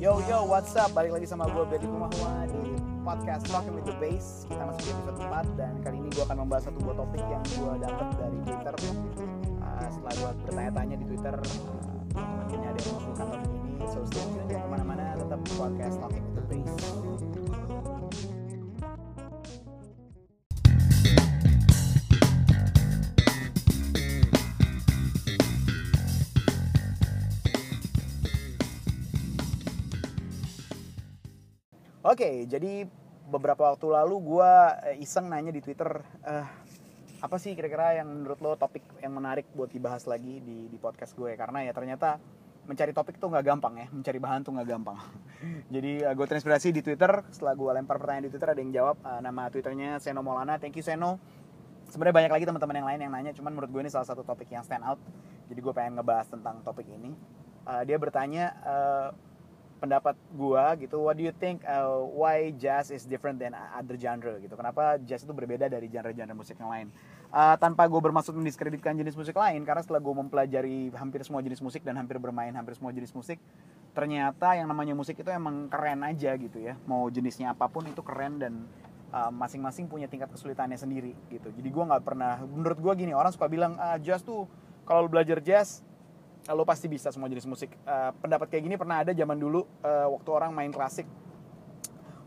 Yo yo, what's up? Balik lagi sama gue Berdy Kumahua di podcast Talking with the Bass. Kita masuk di episode 4 dan kali ini gue akan membahas satu buah topik yang gue dapat dari Twitter. Uh, setelah gue bertanya-tanya di Twitter, uh, akhirnya ada yang mengusulkan topik ini. So stay tune jangan ke mana-mana, tetap podcast Talking with the Bass. Oke, jadi beberapa waktu lalu gue iseng nanya di Twitter, eh, apa sih kira-kira yang menurut lo topik yang menarik buat dibahas lagi di, di podcast gue? Karena ya ternyata mencari topik tuh nggak gampang ya, mencari bahan tuh nggak gampang. jadi uh, gue terinspirasi di Twitter, setelah gue lempar pertanyaan di Twitter ada yang jawab, uh, nama Twitternya Seno Molana, thank you Seno. Sebenarnya banyak lagi teman-teman yang lain yang nanya, cuman menurut gue ini salah satu topik yang stand out. Jadi gue pengen ngebahas tentang topik ini. Uh, dia bertanya, uh, pendapat gua gitu what do you think uh, why jazz is different than other genre gitu? Kenapa jazz itu berbeda dari genre-genre musik yang lain? Uh, tanpa gue bermaksud mendiskreditkan jenis musik lain karena setelah gue mempelajari hampir semua jenis musik dan hampir bermain hampir semua jenis musik ternyata yang namanya musik itu emang keren aja gitu ya. Mau jenisnya apa pun itu keren dan uh, masing-masing uh, punya tingkat kesulitannya sendiri gitu. Jadi gue nggak pernah menurut gue gini orang suka bilang uh, jazz tuh kalau belajar jazz lo pasti bisa semua jenis musik. Uh, pendapat kayak gini pernah ada zaman dulu uh, waktu orang main klasik.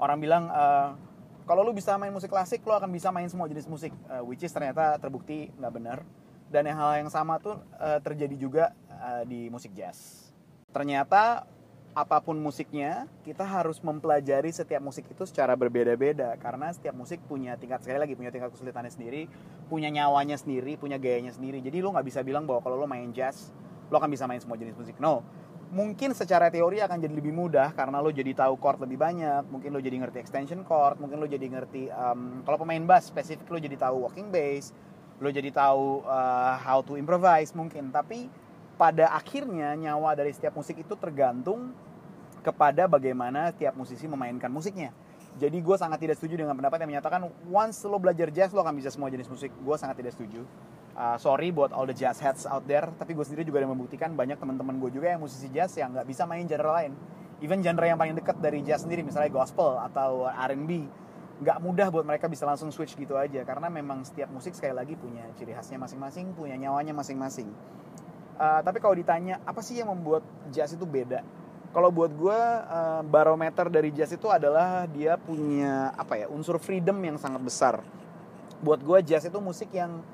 Orang bilang uh, kalau lo bisa main musik klasik, lo akan bisa main semua jenis musik. Uh, which is ternyata terbukti nggak benar. Dan yang hal yang sama tuh uh, terjadi juga uh, di musik jazz. Ternyata apa pun musiknya, kita harus mempelajari setiap musik itu secara berbeda-beda karena setiap musik punya tingkat sekali lagi punya tingkat kesulitannya sendiri, punya nyawanya sendiri, punya gayanya sendiri. Jadi lo nggak bisa bilang bahwa kalau lo main jazz lo akan bisa main semua jenis musik. No, mungkin secara teori akan jadi lebih mudah karena lo jadi tahu chord lebih banyak, mungkin lo jadi ngerti extension chord, mungkin lo jadi ngerti um, kalau pemain bass spesifik lo jadi tahu walking bass, lo jadi tahu uh, how to improvise mungkin. Tapi pada akhirnya nyawa dari setiap musik itu tergantung kepada bagaimana setiap musisi memainkan musiknya. Jadi gue sangat tidak setuju dengan pendapat yang menyatakan once lo belajar jazz lo akan bisa semua jenis musik. Gue sangat tidak setuju uh, sorry buat all the jazz heads out there tapi gue sendiri juga ada membuktikan banyak teman-teman gue juga yang musisi jazz yang nggak bisa main genre lain. Even genre yang paling dekat dari jazz sendiri misalnya gospel atau R&B nggak mudah buat mereka bisa langsung switch gitu aja karena memang setiap musik sekali lagi punya ciri khasnya masing-masing punya nyawanya masing-masing. Uh, tapi kalau ditanya apa sih yang membuat jazz itu beda? Kalau buat gue uh, barometer dari jazz itu adalah dia punya apa ya unsur freedom yang sangat besar. Buat gue jazz itu musik yang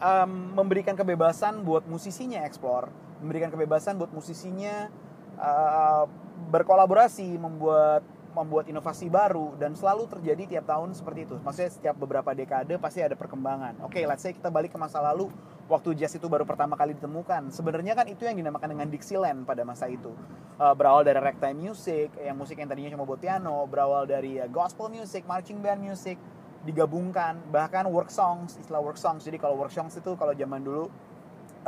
um, memberikan kebebasan buat musisinya eksplor, memberikan kebebasan buat musisinya uh, berkolaborasi, membuat membuat inovasi baru dan selalu terjadi tiap tahun seperti itu. Maksudnya setiap beberapa dekade pasti ada perkembangan. Oke, okay, let's say kita balik ke masa lalu waktu jazz itu baru pertama kali ditemukan. Sebenarnya kan itu yang dinamakan dengan Dixieland pada masa itu. Uh, berawal dari ragtime music, yang musik yang tadinya cuma buat piano, berawal dari uh, gospel music, marching band music, digabungkan. Bahkan work songs istilah work songs. Jadi kalau work songs itu kalau zaman dulu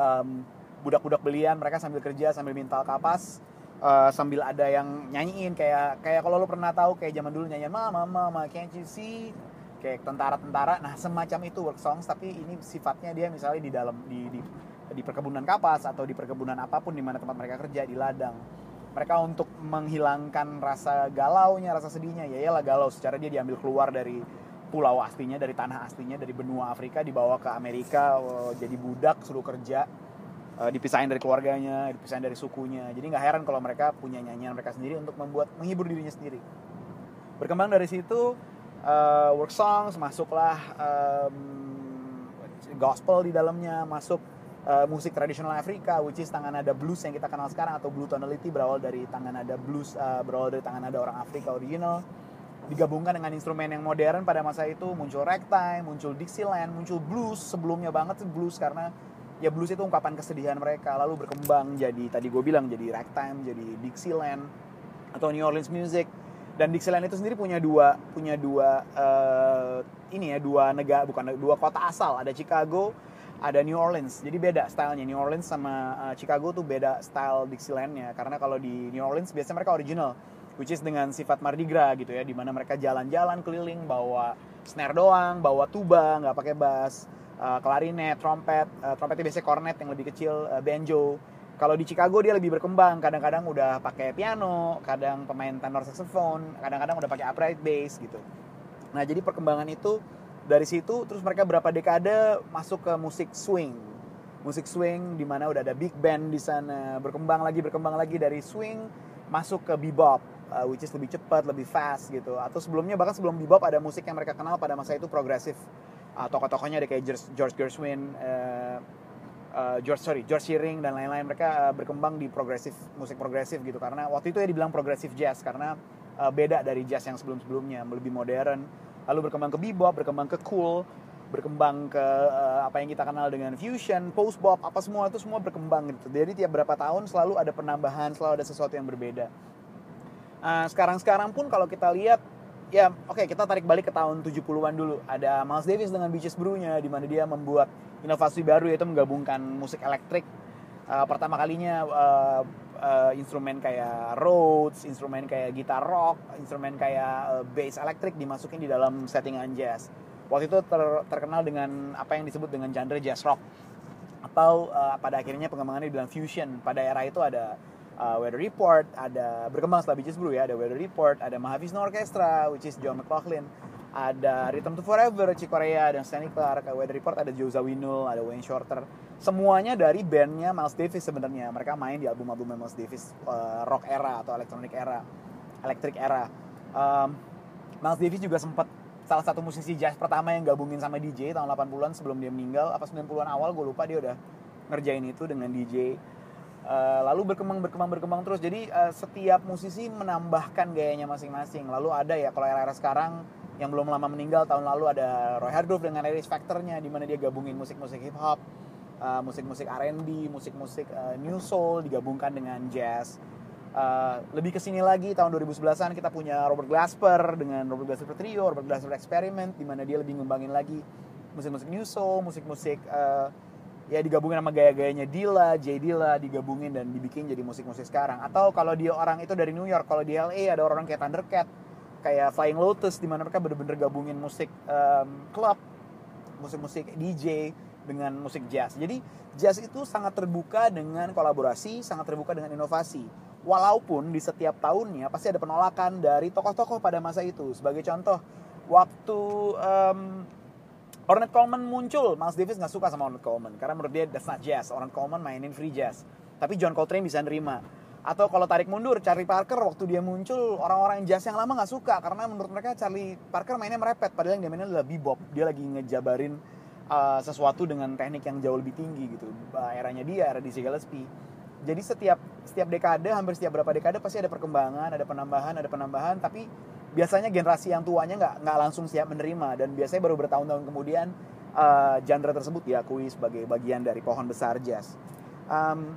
um, budak-budak belian mereka sambil kerja sambil mintal kapas uh, sambil ada yang nyanyiin. Kayak kayak kalau lo pernah tahu kayak zaman dulu nyanyian mama mama can't you see? Kayak tentara-tentara. Nah semacam itu work songs tapi ini sifatnya dia misalnya di dalam di, di di perkebunan kapas atau di perkebunan apa pun di mana tempat mereka kerja di ladang. Mereka untuk menghilangkan rasa galau nya rasa sedihnya ya iyalah galau. Secara dia diambil keluar dari pulau aslinya dari tanah aslinya dari benua Afrika dibawa ke Amerika uh, jadi budak suruh kerja uh, dipisahin dari keluarganya dipisahin dari sukunya. Jadi nggak heran kalau mereka punya nyanyian mereka sendiri untuk membuat menghibur dirinya sendiri. Berkembang dari situ uh, work songs masuklah um, gospel di dalamnya masuk uh, musik tradisional Afrika which is tangan nada blues yang kita kenal sekarang atau blue tonality berawal dari tangan nada blues uh, berawal dari tangan nada orang Afrika original digabungkan dengan instrumen yang modern pada masa itu muncul ragtime, muncul Dixieland, muncul blues. Sebelumnya banget sih blues karena ya blues itu ungkapan kesedihan mereka lalu berkembang jadi tadi gue bilang jadi ragtime, jadi Dixieland atau New Orleans music. Dan Dixieland itu sendiri punya dua punya dua uh, ini ya dua negara bukan dua kota asal. Ada Chicago ada New Orleans. Jadi beda stylenya. New Orleans sama uh, Chicago tuh beda style Dixielandnya. Karena kalau di New Orleans biasanya mereka original which is dengan sifat Mardi Gras gitu ya di mana mereka jalan-jalan keliling bawa snare doang bawa tuba nggak pakai bass uh, klarinet trompet uh, trompetnya biasanya cornet yang lebih kecil uh, banjo. Kalau di Chicago dia lebih berkembang kadang-kadang udah pakai piano kadang pemain tenor saxophone kadang-kadang udah pakai upright bass gitu. Nah jadi perkembangan itu dari situ terus mereka berapa dekade masuk ke musik swing. Musik swing di mana udah ada big band di sana berkembang lagi berkembang lagi dari swing masuk ke bebop uh, which is lebih cepat lebih fast gitu. Atau sebelumnya bahkan sebelum bebop ada musik yang mereka kenal pada masa itu progresif. Uh, tokoh-tokohnya ada kayak George, Gershwin uh, uh, George sorry George Shearing dan lain-lain. Mereka uh, berkembang di progresif musik progresif gitu. Karena waktu itu ya dibilang progresif jazz karena uh, beda dari jazz yang sebelum-sebelumnya lebih modern. Lalu berkembang ke bebop berkembang ke cool berkembang ke uh, apa yang kita kenal dengan fusion, post bop, apa semua itu semua berkembang gitu. Jadi tiap berapa tahun selalu ada penambahan, selalu ada sesuatu yang berbeda. Uh, sekarang-sekarang pun kalau kita lihat ya oke okay, kita tarik balik ke tahun 70-an dulu. Ada Miles Davis dengan Beaches Brew-nya di mana dia membuat inovasi baru yaitu menggabungkan musik elektrik uh, pertama kalinya uh, uh, instrumen kayak Rhodes, instrumen kayak gitar rock, instrumen kayak uh, bass elektrik dimasukin di dalam settingan jazz. Waktu itu ter, terkenal dengan apa yang disebut dengan genre jazz rock atau uh, pada akhirnya pengembangannya dibilang fusion. Pada era itu ada uh, Weather Report, ada berkembang setelah Beaches Brew ya, ada Weather Report, ada Mahavishnu Orchestra, which is John McLaughlin, ada Rhythm to Forever, Chick Corea, dan Stanley Clarke, Weather Report ada Joe Zawinul, ada Wayne Shorter. Semuanya dari bandnya Miles Davis sebenarnya. Mereka main di album-album Miles Davis uh, rock era atau electronic era, electric era. Um, Miles Davis juga sempat salah satu musisi jazz pertama yang gabungin sama DJ tahun 80-an sebelum dia meninggal. Apa 90-an awal gue lupa dia udah ngerjain itu dengan DJ. Uh, lalu berkembang berkembang berkembang terus jadi uh, setiap musisi menambahkan gayanya masing-masing lalu ada ya kalau era-era sekarang yang belum lama meninggal tahun lalu ada Roy Hargrove dengan Irish Factor-nya di mana dia gabungin musik-musik hip hop, uh, musik-musik R&B, musik-musik uh, new soul digabungkan dengan jazz. Uh, lebih ke sini lagi tahun 2011-an kita punya Robert Glasper dengan Robert Glasper Trio, Robert Glasper Experiment di mana dia lebih ngembangin lagi musik-musik new soul, musik-musik ya digabungin sama gaya-gayanya Dilla, J Dilla digabungin dan dibikin jadi musik-musik sekarang. Atau kalau dia orang itu dari New York, kalau di LA ada orang kayak Thundercat, kayak Flying Lotus di mana mereka bener-bener gabungin musik um, club, musik-musik DJ dengan musik jazz. Jadi jazz itu sangat terbuka dengan kolaborasi, sangat terbuka dengan inovasi. Walaupun di setiap tahunnya pasti ada penolakan dari tokoh-tokoh pada masa itu. Sebagai contoh, waktu um, Ornette Coleman muncul, Miles Davis nggak suka sama Ornette Coleman karena menurut dia that's not jazz. Ornette Coleman mainin free jazz. Tapi John Coltrane bisa nerima. Atau kalau tarik mundur Charlie Parker waktu dia muncul orang-orang jazz yang lama nggak suka. Karena menurut mereka Charlie Parker mainnya merepet. Padahal yang dia mainnya adalah bebop dia lagi ngejabarin uh, sesuatu dengan teknik yang jauh lebih tinggi gitu. Uh, eranya dia era Dizzy Gillespie. Jadi setiap setiap dekade hampir setiap berapa dekade pasti ada perkembangan ada penambahan ada penambahan. Tapi biasanya generasi yang tuanya nggak nggak langsung siap menerima. Dan biasanya baru bertahun-tahun kemudian uh, genre tersebut diakui sebagai bagian dari pohon besar jazz. Um,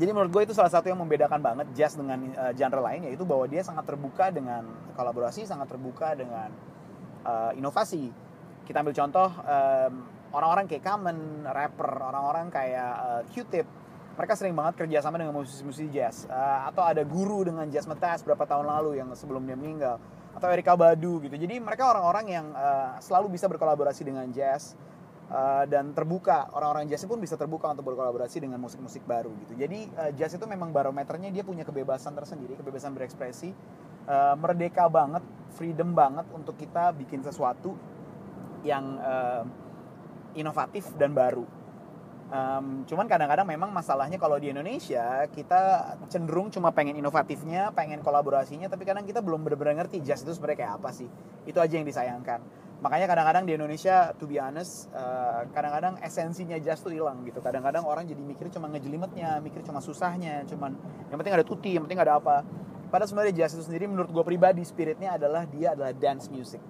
jadi menurut gue itu salah satu yang membedakan banget jazz dengan uh, genre lain yaitu bahwa dia sangat terbuka dengan kolaborasi sangat terbuka dengan uh, inovasi. Kita ambil contoh um, orang-orang kayak Common, rapper, orang-orang kayak uh, Q-Tip mereka sering banget kerjasama dengan musisi-musisi jazz. Uh, atau ada guru dengan jazz metas berapa tahun lalu yang sebelum dia meninggal atau Erika Badu gitu. Jadi mereka orang-orang yang uh, selalu bisa berkolaborasi dengan jazz uh, dan terbuka. Orang-orang jazz pun bisa terbuka untuk berkolaborasi dengan musik-musik baru gitu. Jadi uh, jazz itu memang barometernya dia punya kebebasan tersendiri kebebasan berekspresi. Uh, merdeka banget freedom banget untuk kita bikin sesuatu yang uh, inovatif dan baru Um, cuman kadang-kadang memang masalahnya kalau di Indonesia kita cenderung cuma pengen inovatifnya, pengen kolaborasinya, tapi kadang kita belum benar-benar ngerti jazz itu sebenarnya kayak apa sih. Itu aja yang disayangkan. Makanya kadang-kadang di Indonesia to be honest uh, kadang-kadang esensinya jazz tuh hilang gitu. Kadang-kadang orang jadi mikir cuma ngejelimetnya mikir cuma susahnya cuman yang penting ada tuti yang penting ada apa. Pada sebenarnya jazz itu sendiri menurut gue pribadi spiritnya adalah dia adalah dance music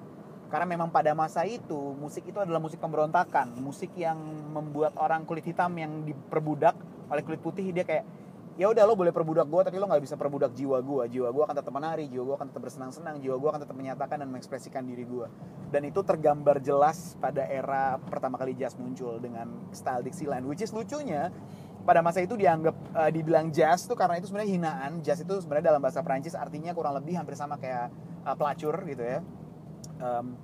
karena memang pada masa itu musik itu adalah musik pemberontakan. Musik yang membuat orang kulit hitam yang diperbudak oleh kulit putih dia kayak ya udah lo boleh perbudak gue tapi lo nggak bisa perbudak jiwa gue jiwa gue akan tetap menari jiwa gue akan tetap bersenang-senang jiwa gue akan tetap menyatakan dan mengekspresikan diri gue dan itu tergambar jelas pada era pertama kali jazz muncul dengan style Dixieland which is lucunya pada masa itu dianggap uh, dibilang jazz tuh karena itu sebenarnya hinaan. Jazz itu sebenarnya dalam bahasa Perancis artinya kurang lebih hampir sama kayak uh, pelacur gitu ya um,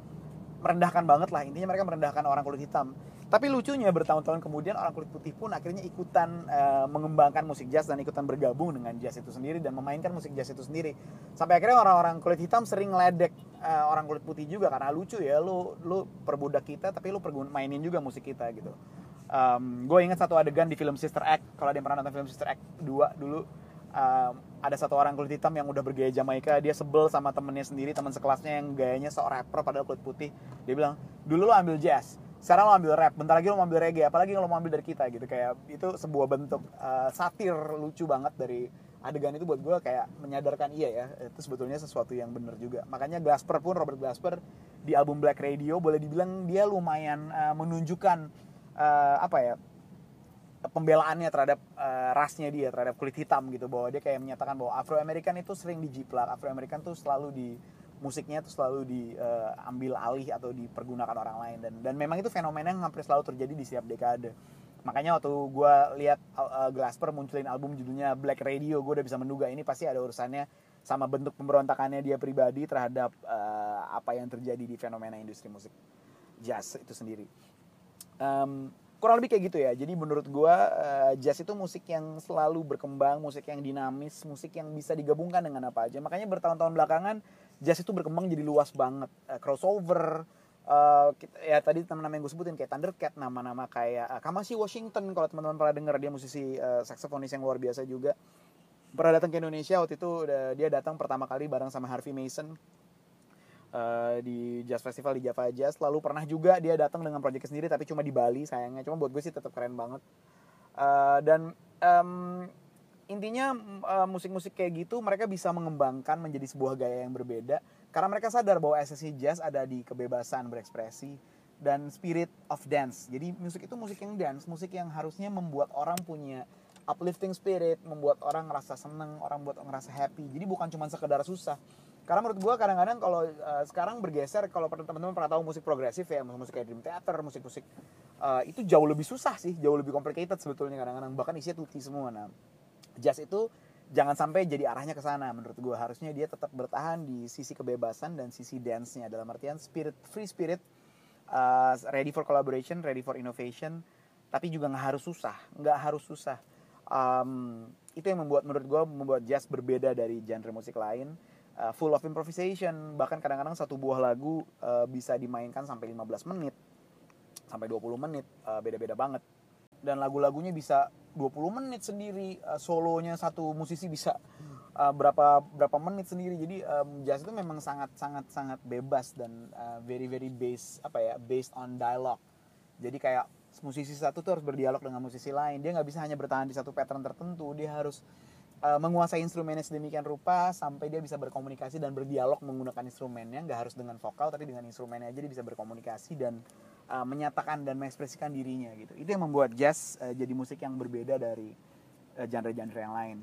merendahkan banget lah intinya mereka merendahkan orang kulit hitam tapi lucunya bertahun-tahun kemudian orang kulit putih pun akhirnya ikutan uh, mengembangkan musik jazz dan ikutan bergabung dengan jazz itu sendiri dan memainkan musik jazz itu sendiri. Sampai akhirnya orang-orang kulit hitam sering ngeledek uh, orang kulit putih juga karena lucu ya lu lu perbudak kita tapi lu pergun mainin juga musik kita gitu. Um, gue ingat satu adegan di film Sister Act kalau ada yang pernah nonton film Sister Act 2 dulu um, ada satu orang kulit hitam yang udah bergaya Jamaika dia sebel sama temennya sendiri teman sekelasnya yang gayanya seorang rapper padahal kulit putih. Dia bilang dulu lo ambil jazz sekarang lo ambil rap bentar lagi lo ambil reggae apalagi lo mau ambil dari kita gitu. Kayak itu sebuah bentuk uh, satir lucu banget dari adegan itu buat gue kayak menyadarkan iya ya itu sebetulnya sesuatu yang bener juga. Makanya Glasper pun Robert Glasper di album Black Radio boleh dibilang dia lumayan uh, menunjukkan uh, apa ya pembelaannya terhadap uh, rasnya dia terhadap kulit hitam gitu. Bahwa dia kayak menyatakan bahwa Afro American itu sering dijiplak. Afro American tuh selalu di musiknya tuh selalu diambil uh, alih atau dipergunakan orang lain. Dan dan memang itu fenomena yang hampir selalu terjadi di setiap dekade. Makanya waktu gue lihat uh, Glasper munculin album judulnya Black Radio gue udah bisa menduga ini pasti ada urusannya sama bentuk pemberontakannya dia pribadi terhadap uh, apa yang terjadi di fenomena industri musik jazz itu sendiri. Um, kurang lebih kayak gitu ya. Jadi menurut gue uh, jazz itu musik yang selalu berkembang musik yang dinamis musik yang bisa digabungkan dengan apa aja. Makanya bertahun-tahun belakangan jazz itu berkembang jadi luas banget. Uh, crossover uh, ya tadi teman-teman yang gue sebutin kayak Thundercat nama-nama kayak uh, Kamasi Washington. Kalau teman-teman pernah dengar dia musisi uh, saksofonis yang luar biasa juga. Pernah datang ke Indonesia waktu itu uh, dia datang pertama kali bareng sama Harvey Mason uh, di Jazz Festival di Java Jazz. Lalu pernah juga dia datang dengan proyek sendiri tapi cuma di Bali sayangnya. Cuma buat gue sih tetap keren banget. Uh, dan um, intinya musik-musik uh, kayak gitu mereka bisa mengembangkan menjadi sebuah gaya yang berbeda. Karena mereka sadar bahwa esensi jazz ada di kebebasan berekspresi dan spirit of dance. Jadi musik itu musik yang dance musik yang harusnya membuat orang punya uplifting spirit membuat orang ngerasa seneng orang buat ngerasa happy. Jadi bukan cuma sekedar susah karena menurut gue kadang-kadang kalau uh, sekarang bergeser kalau teman-teman pernah tahu musik progresif ya musik kayak Dream Theater musik-musik uh, itu jauh lebih susah sih jauh lebih complicated sebetulnya kadang-kadang. Bahkan isinya tutti semua. Nah jazz itu jangan sampai jadi arahnya ke sana menurut gue harusnya dia tetap bertahan di sisi kebebasan dan sisi dance-nya. Dalam artian spirit free spirit uh, ready for collaboration ready for innovation tapi juga nggak harus susah nggak harus susah. Um, itu yang membuat menurut gue membuat jazz berbeda dari genre musik lain uh, full of improvisation. Bahkan kadang-kadang satu buah lagu uh, bisa dimainkan sampai 15 menit sampai 20 menit uh, beda-beda banget. Dan lagu-lagunya bisa 20 menit sendiri uh, solonya satu musisi bisa uh, berapa berapa menit sendiri. Jadi um, jazz itu memang sangat sangat sangat bebas dan uh, very very based apa ya based on dialogue. Jadi kayak musisi satu tuh harus berdialog dengan musisi lain. Dia nggak bisa hanya bertahan di satu pattern tertentu. Dia harus uh, menguasai instrumennya sedemikian rupa sampai dia bisa berkomunikasi dan berdialog menggunakan instrumennya. Nggak harus dengan vokal tapi dengan instrumennya aja dia bisa berkomunikasi dan uh, menyatakan dan mengekspresikan dirinya gitu. Itu yang membuat jazz uh, jadi musik yang berbeda dari genre-genre uh, yang lain.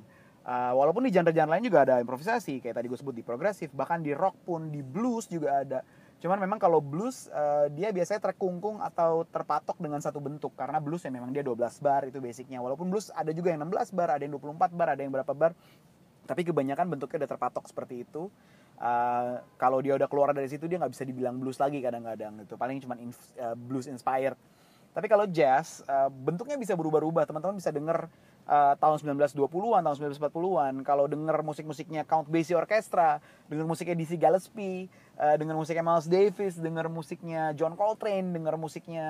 Uh, walaupun di genre-genre lain juga ada improvisasi kayak tadi gue sebut di progresif bahkan di rock pun di blues juga ada Cuman memang kalau blues uh, dia biasanya terkungkung atau terpatok dengan satu bentuk karena blues ya memang dia 12 bar itu basicnya. Walaupun blues ada juga yang 16 bar, ada yang 24 bar, ada yang berapa bar. Tapi kebanyakan bentuknya udah terpatok seperti itu. Uh, kalau dia udah keluar dari situ dia nggak bisa dibilang blues lagi kadang-kadang gitu. Paling cuma uh, blues inspired. Tapi kalau jazz uh, bentuknya bisa berubah-ubah. Teman-teman bisa denger uh, tahun 1920-an, tahun 1940-an. Kalau denger musik-musiknya Count Basie Orchestra, denger musiknya Dizzy Gillespie, uh, denger musiknya Miles Davis, denger musiknya John Coltrane, denger musiknya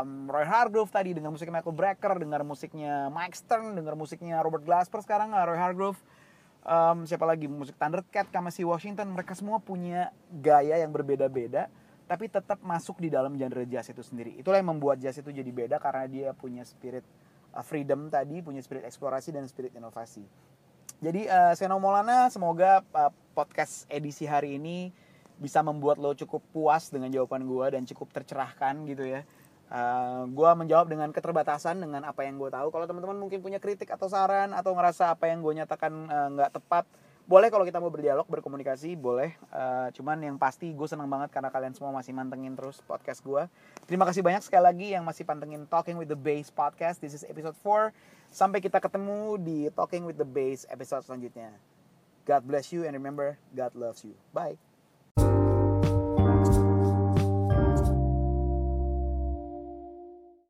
um, Roy Hargrove tadi, denger musiknya Michael Brecker, denger musiknya Mike Stern, denger musiknya Robert Glasper sekarang, uh, Roy Hargrove. Um, siapa lagi musik Thundercat, Kamasi Washington, mereka semua punya gaya yang berbeda-beda tapi tetap masuk di dalam genre jazz itu sendiri. Itulah yang membuat jazz itu jadi beda karena dia punya spirit freedom tadi, punya spirit eksplorasi dan spirit inovasi. Jadi uh, Seno Maulana semoga uh, podcast edisi hari ini bisa membuat lo cukup puas dengan jawaban gue dan cukup tercerahkan gitu ya. Uh, gue menjawab dengan keterbatasan dengan apa yang gue tahu. Kalau teman-teman mungkin punya kritik atau saran atau ngerasa apa yang gue nyatakan uh, nggak uh, tepat, boleh kalau kita mau berdialog berkomunikasi boleh. Uh, cuman yang pasti gue seneng banget karena kalian semua masih mantengin terus podcast gue. Terima kasih banyak sekali lagi yang masih pantengin Talking with the Bass podcast. This is episode 4 sampai kita ketemu di Talking with the Bass episode selanjutnya. God bless you and remember God loves you. Bye